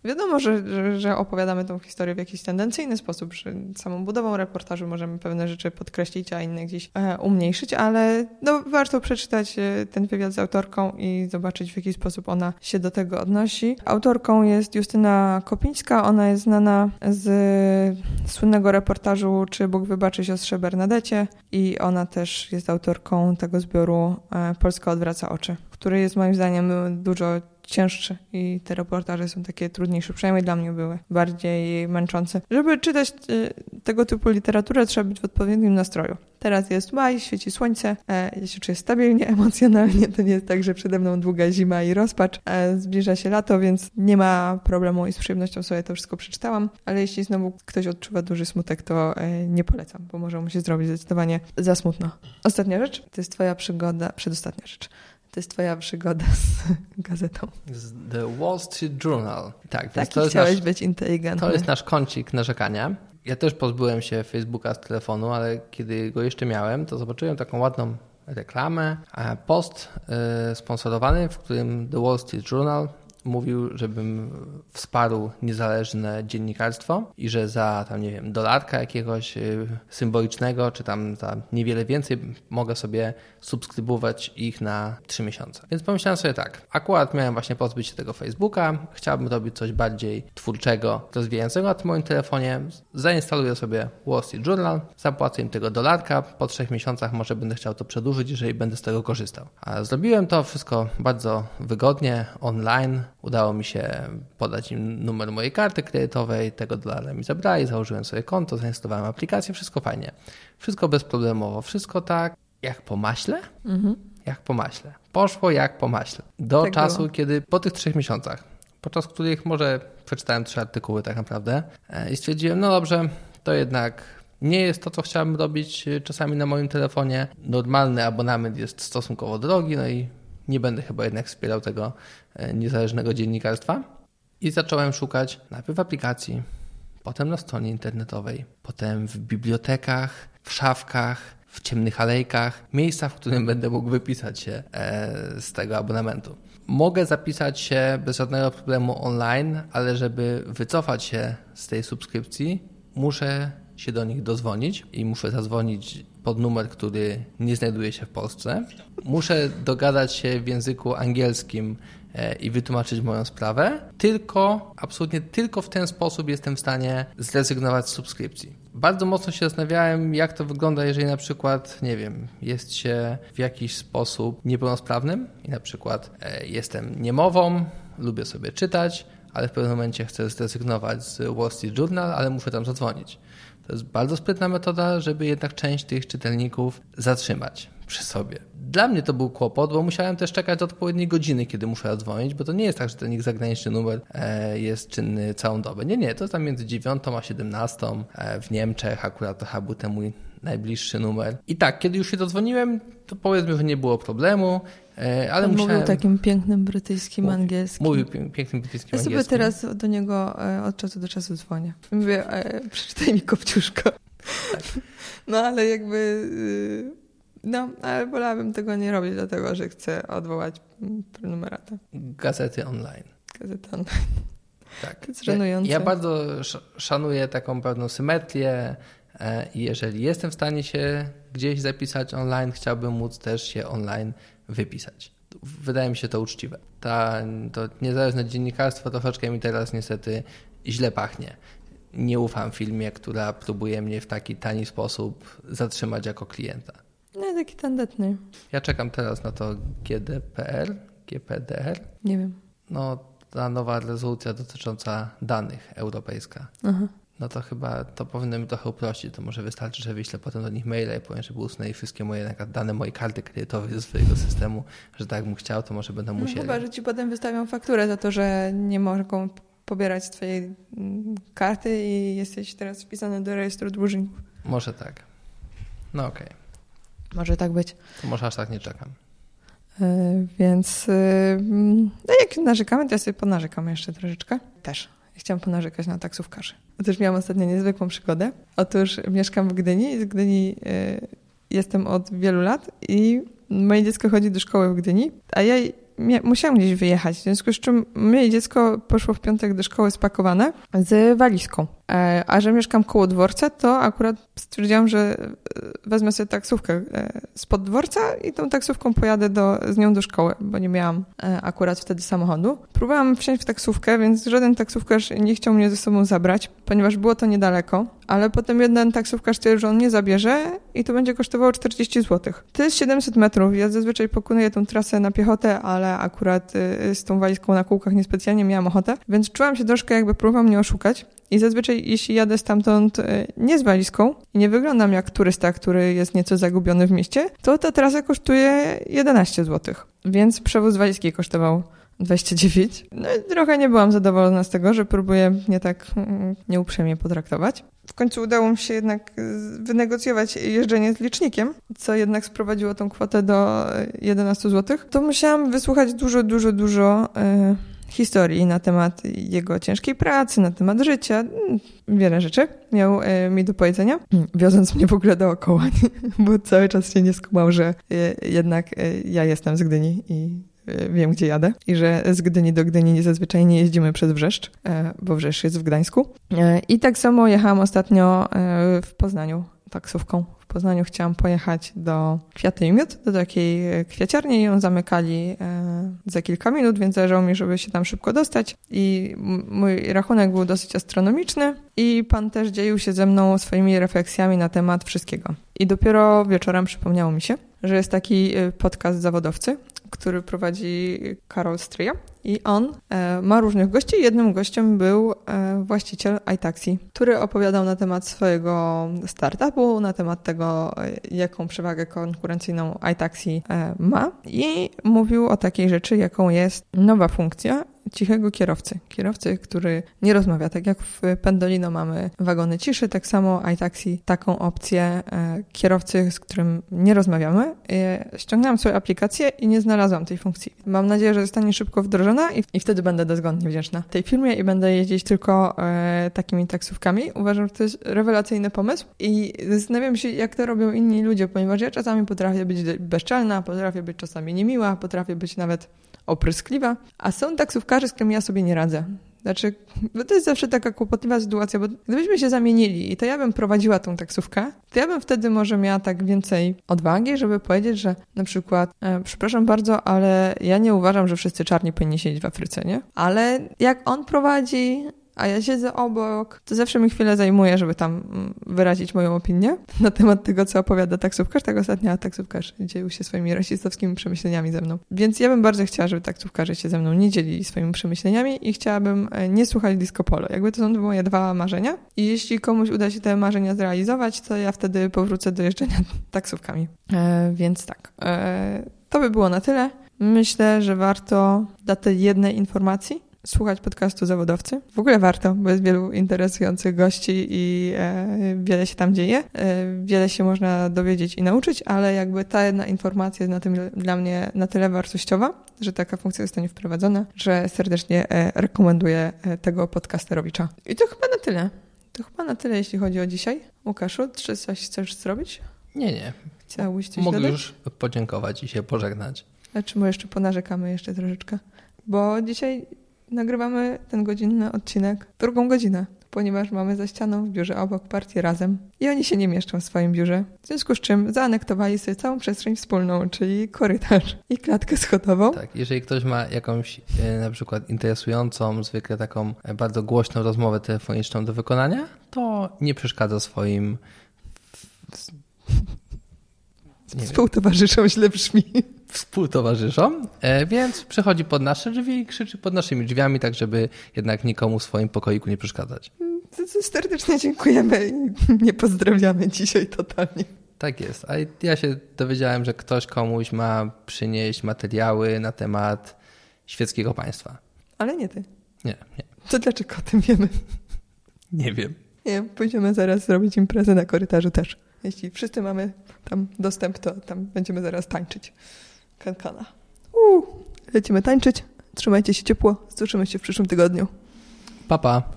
[SPEAKER 1] Wiadomo, że, że, że, opowiadamy tą historię w jakiś tendencyjny sposób, że samą budową reportażu możemy pewne rzeczy podkreślić, a inne gdzieś e, umniejszyć, ale no, warto przeczytać e, ten wywiad z autorką i zobaczyć, w jaki sposób ona się do tego odnosi. Autorką jest Justyna Kopińska, ona jest znana z słynnego reportażu Czy Bóg wybaczy siostrze Bernadecie i ona też jest autorką tego zbioru e, Polska odwraca oczy, który jest moim zdaniem dużo cięższe i te reportaże są takie trudniejsze, przynajmniej dla mnie były bardziej męczące. Żeby czytać y, tego typu literaturę, trzeba być w odpowiednim nastroju. Teraz jest maj, świeci słońce, e, się czuję stabilnie emocjonalnie, to nie jest tak, że przede mną długa zima i rozpacz, e, zbliża się lato, więc nie ma problemu i z przyjemnością sobie to wszystko przeczytałam, ale jeśli znowu ktoś odczuwa duży smutek, to e, nie polecam, bo może mu się zrobić zdecydowanie za smutno. Ostatnia rzecz, to jest twoja przygoda, przedostatnia rzecz. To jest twoja przygoda z gazetą.
[SPEAKER 2] Z The Wall Street Journal.
[SPEAKER 1] Tak, Taki to jest chciałeś nasz, być inteligentny.
[SPEAKER 2] To jest nasz kącik narzekania. Ja też pozbyłem się Facebooka z telefonu, ale kiedy go jeszcze miałem, to zobaczyłem taką ładną reklamę, post y, sponsorowany, w którym The Wall Street Journal mówił, żebym wsparł niezależne dziennikarstwo i że za tam, nie wiem, dolarka jakiegoś y, symbolicznego, czy tam za niewiele więcej mogę sobie subskrybować ich na 3 miesiące. Więc pomyślałem sobie tak, akurat miałem właśnie pozbyć się tego Facebooka, chciałbym robić coś bardziej twórczego, rozwijającego na tym moim telefonie, zainstaluję sobie Wall Street Journal, zapłacę im tego dolarka, po 3 miesiącach może będę chciał to przedłużyć, jeżeli będę z tego korzystał. A zrobiłem to wszystko bardzo wygodnie, online, Udało mi się podać im numer mojej karty kredytowej, tego dolara mi zabrali, założyłem sobie konto, zainstalowałem aplikację, wszystko fajnie. Wszystko bezproblemowo, wszystko tak jak po maśle. Mhm. Jak po maśle. Poszło jak po maśle. Do tak czasu, było. kiedy po tych trzech miesiącach, podczas których może przeczytałem trzy artykuły tak naprawdę e, i stwierdziłem, no dobrze, to jednak nie jest to, co chciałbym robić e, czasami na moim telefonie. Normalny abonament jest stosunkowo drogi, no i nie będę chyba jednak wspierał tego e, niezależnego dziennikarstwa. I zacząłem szukać najpierw w aplikacji, potem na stronie internetowej, potem w bibliotekach, w szafkach, w ciemnych alejkach, miejsca, w którym będę mógł wypisać się e, z tego abonamentu. Mogę zapisać się bez żadnego problemu online, ale żeby wycofać się z tej subskrypcji, muszę się do nich dozwonić i muszę zadzwonić pod numer, który nie znajduje się w Polsce. Muszę dogadać się w języku angielskim e, i wytłumaczyć moją sprawę. Tylko, absolutnie tylko w ten sposób jestem w stanie zrezygnować z subskrypcji. Bardzo mocno się zastanawiałem, jak to wygląda, jeżeli na przykład, nie wiem, jest się w jakiś sposób niepełnosprawnym i na przykład e, jestem niemową, lubię sobie czytać, ale w pewnym momencie chcę zrezygnować z Wall Street Journal, ale muszę tam zadzwonić. To jest bardzo sprytna metoda, żeby jednak część tych czytelników zatrzymać przy sobie. Dla mnie to był kłopot, bo musiałem też czekać do odpowiedniej godziny, kiedy muszę zadzwonić, bo to nie jest tak, że ten ich zagraniczny numer e, jest czynny całą dobę. Nie, nie, to jest tam między 9 a 17 e, w Niemczech, akurat to chyba był ten mój najbliższy numer. I tak, kiedy już się dodzwoniłem, to powiedzmy, że nie było problemu, e, ale
[SPEAKER 1] On
[SPEAKER 2] musiałem...
[SPEAKER 1] mówił takim pięknym brytyjskim angielskim.
[SPEAKER 2] Mówił pię- pięknym brytyjskim
[SPEAKER 1] Ja sobie
[SPEAKER 2] angielskim.
[SPEAKER 1] teraz do niego od czasu do czasu dzwonię. Mówię, przeczytaj mi Kopciuszko. No ale jakby... No, ale wolałabym tego nie robić, dlatego że chcę odwołać prenumeratę
[SPEAKER 2] Gazety online.
[SPEAKER 1] gazety online.
[SPEAKER 2] Tak.
[SPEAKER 1] To jest żenujące.
[SPEAKER 2] Ja, bardzo sz- szanuję taką pewną symetrię e, i jeżeli jestem w stanie się gdzieś zapisać online, chciałbym móc też się online wypisać. Wydaje mi się to uczciwe. Ta, to niezależne dziennikarstwo troszeczkę mi teraz niestety źle pachnie. Nie ufam filmie, która próbuje mnie w taki tani sposób zatrzymać jako klienta.
[SPEAKER 1] No, taki tandetny.
[SPEAKER 2] Ja czekam teraz na to GDPR, GPDR,
[SPEAKER 1] Nie wiem.
[SPEAKER 2] no ta nowa rezolucja dotycząca danych europejska.
[SPEAKER 1] Aha.
[SPEAKER 2] No to chyba to powinno mi trochę uprościć. To może wystarczy, że wyślę potem do nich maile i powiem, żeby usunęli wszystkie moje na dane mojej karty kredytowej ze swojego systemu, że tak bym chciał, to może będą
[SPEAKER 1] No,
[SPEAKER 2] musieli.
[SPEAKER 1] chyba, że ci potem wystawią fakturę za to, że nie mogą pobierać twojej mm, karty i jesteś teraz wpisany do rejestru dłużników.
[SPEAKER 2] Może tak. No okej.
[SPEAKER 1] Może tak być.
[SPEAKER 2] To może aż tak nie czekam.
[SPEAKER 1] E, Więc e, mm, no jak narzekamy, to ja sobie ponarzekam jeszcze troszeczkę. Też. Chciałam ponarzekać na taksówkarzy. Otóż miałam ostatnio niezwykłą przygodę. Otóż mieszkam w Gdyni i z Gdyni e, jestem od wielu lat i moje dziecko chodzi do szkoły w Gdyni, a ja musiałam gdzieś wyjechać, w związku z czym moje dziecko poszło w piątek do szkoły spakowane z walizką. E, A że mieszkam koło dworca, to akurat stwierdziłam, że e, wezmę sobie taksówkę e, spod dworca i tą taksówką pojadę do, z nią do szkoły, bo nie miałam akurat wtedy samochodu. Próbowałam wsiąść w taksówkę, więc żaden taksówkarz nie chciał mnie ze sobą zabrać, ponieważ było to niedaleko, ale potem jeden taksówkarz stwierdził, że on nie zabierze i to będzie kosztowało 40 zł. To jest 700 metrów. Ja zazwyczaj pokonuję tą trasę na piechotę, ale akurat y, z tą walizką na kółkach niespecjalnie miałam ochotę, więc czułam się troszkę jakby próbował mnie oszukać. I zazwyczaj, jeśli jadę stamtąd y, nie z walizką i nie wyglądam jak turysta, który jest nieco zagubiony w mieście, to ta trasa kosztuje 11 zł. Więc przewóz walizki kosztował 29. No i trochę nie byłam zadowolona z tego, że próbuje mnie tak mm, nieuprzejmie potraktować. W końcu udało mi się jednak wynegocjować jeżdżenie z licznikiem, co jednak sprowadziło tą kwotę do y, 11 zł. To musiałam wysłuchać dużo, dużo, dużo y, historii na temat jego ciężkiej pracy, na temat życia, mm, wiele rzeczy miał y, mi do powiedzenia, mm, wioząc mnie w ogóle dookoła, bo cały czas się nie skumał, że y, jednak y, ja jestem z Gdyni i wiem, gdzie jadę i że z Gdyni do Gdyni zazwyczaj nie jeździmy przez Wrzeszcz, e, bo Wrzeszcz jest w Gdańsku. E, I tak samo jechałam ostatnio e, w Poznaniu taksówką. W Poznaniu chciałam pojechać do Kwiaty i Miód, do takiej e, kwiaciarni ją zamykali e, za kilka minut, więc zależało mi, żeby się tam szybko dostać i mój rachunek był dosyć astronomiczny i pan też dzielił się ze mną swoimi refleksjami na temat wszystkiego. I dopiero wieczorem przypomniało mi się, że jest taki e, podcast zawodowcy, który prowadzi Karol Stryja i on e, ma różnych gości. Jednym gościem był e, właściciel iTaxi, który opowiadał na temat swojego startupu, na temat tego, e, jaką przewagę konkurencyjną iTaxi ma i mówił o takiej rzeczy, jaką jest nowa funkcja cichego kierowcy. Kierowcy, który nie rozmawia. Tak jak w Pendolino mamy wagony ciszy, tak samo iTaxi taką opcję e, kierowcy, z którym nie rozmawiamy. E, ściągnęłam sobie aplikację i nie znalazłam tej funkcji. Mam nadzieję, że zostanie szybko wdrożona i, i wtedy będę dozgodnie wdzięczna tej firmie i będę jeździć tylko e, takimi taksówkami. Uważam, że to jest rewelacyjny pomysł i zastanawiam się, jak to robią inni ludzie, ponieważ ja czasami potrafię być bezczelna, potrafię być czasami niemiła, potrafię być nawet opryskliwa, a są taksówkarze, z którymi ja sobie nie radzę. Znaczy, to jest zawsze taka kłopotliwa sytuacja, bo gdybyśmy się zamienili i to ja bym prowadziła tą taksówkę, to ja bym wtedy może miała tak więcej odwagi, żeby powiedzieć, że na przykład, e, przepraszam bardzo, ale ja nie uważam, że wszyscy czarni powinni siedzieć w Afryce, nie? Ale jak on prowadzi a ja siedzę obok, to zawsze mi chwilę zajmuje, żeby tam mm, wyrazić moją opinię na temat tego, co opowiada taksówkarz. Tak ostatnio taksówkarz dzielił się swoimi rasistowskimi przemyśleniami ze mną. Więc ja bym bardzo chciała, żeby taksówkarze się ze mną nie dzielili swoimi przemyśleniami i chciałabym e, nie słuchać disco polo. Jakby to są moje dwa marzenia. I jeśli komuś uda się te marzenia zrealizować, to ja wtedy powrócę do jeżdżenia taksówkami. E, więc tak. E, to by było na tyle. Myślę, że warto dla tej jednej informacji słuchać podcastu Zawodowcy. W ogóle warto, bo jest wielu interesujących gości i e, wiele się tam dzieje. E, wiele się można dowiedzieć i nauczyć, ale jakby ta jedna informacja jest na tym dla mnie na tyle wartościowa, że taka funkcja zostanie wprowadzona, że serdecznie e, rekomenduję e, tego podcasterowicza. I to chyba na tyle. To chyba na tyle, jeśli chodzi o dzisiaj. Łukaszu, czy coś chcesz zrobić?
[SPEAKER 2] Nie, nie.
[SPEAKER 1] Chciałbyś coś
[SPEAKER 2] Mogę
[SPEAKER 1] dodać?
[SPEAKER 2] już podziękować i się pożegnać.
[SPEAKER 1] A czy my jeszcze ponarzekamy jeszcze troszeczkę? Bo dzisiaj nagrywamy ten godzinny odcinek drugą godzinę, ponieważ mamy za ścianą w biurze obok partię razem i oni się nie mieszczą w swoim biurze. W związku z czym zaanektowali sobie całą przestrzeń wspólną, czyli korytarz i klatkę schodową.
[SPEAKER 2] Tak, jeżeli ktoś ma jakąś e, na przykład interesującą, zwykle taką e, bardzo głośną rozmowę telefoniczną do wykonania, to nie przeszkadza swoim nie wiem,
[SPEAKER 1] Współtowarzyszą źle brzmi.
[SPEAKER 2] współtowarzyszom, e, więc przychodzi pod nasze drzwi i krzyczy pod naszymi drzwiami, tak żeby jednak nikomu w swoim pokoiku nie przeszkadzać.
[SPEAKER 1] Serdecznie dziękujemy i nie pozdrawiamy dzisiaj totalnie.
[SPEAKER 2] Tak jest. A ja się dowiedziałem, że ktoś komuś ma przynieść materiały na temat świeckiego państwa.
[SPEAKER 1] Ale nie ty.
[SPEAKER 2] Nie, nie.
[SPEAKER 1] To dlaczego o tym wiemy?
[SPEAKER 2] Nie wiem.
[SPEAKER 1] Nie, pójdziemy zaraz zrobić imprezę na korytarzu też. Jeśli wszyscy mamy tam dostęp, to tam będziemy zaraz tańczyć. Kankana. Uuu, lecimy tańczyć. Trzymajcie się ciepło. Słyszymy się w przyszłym tygodniu.
[SPEAKER 2] Papa. Pa.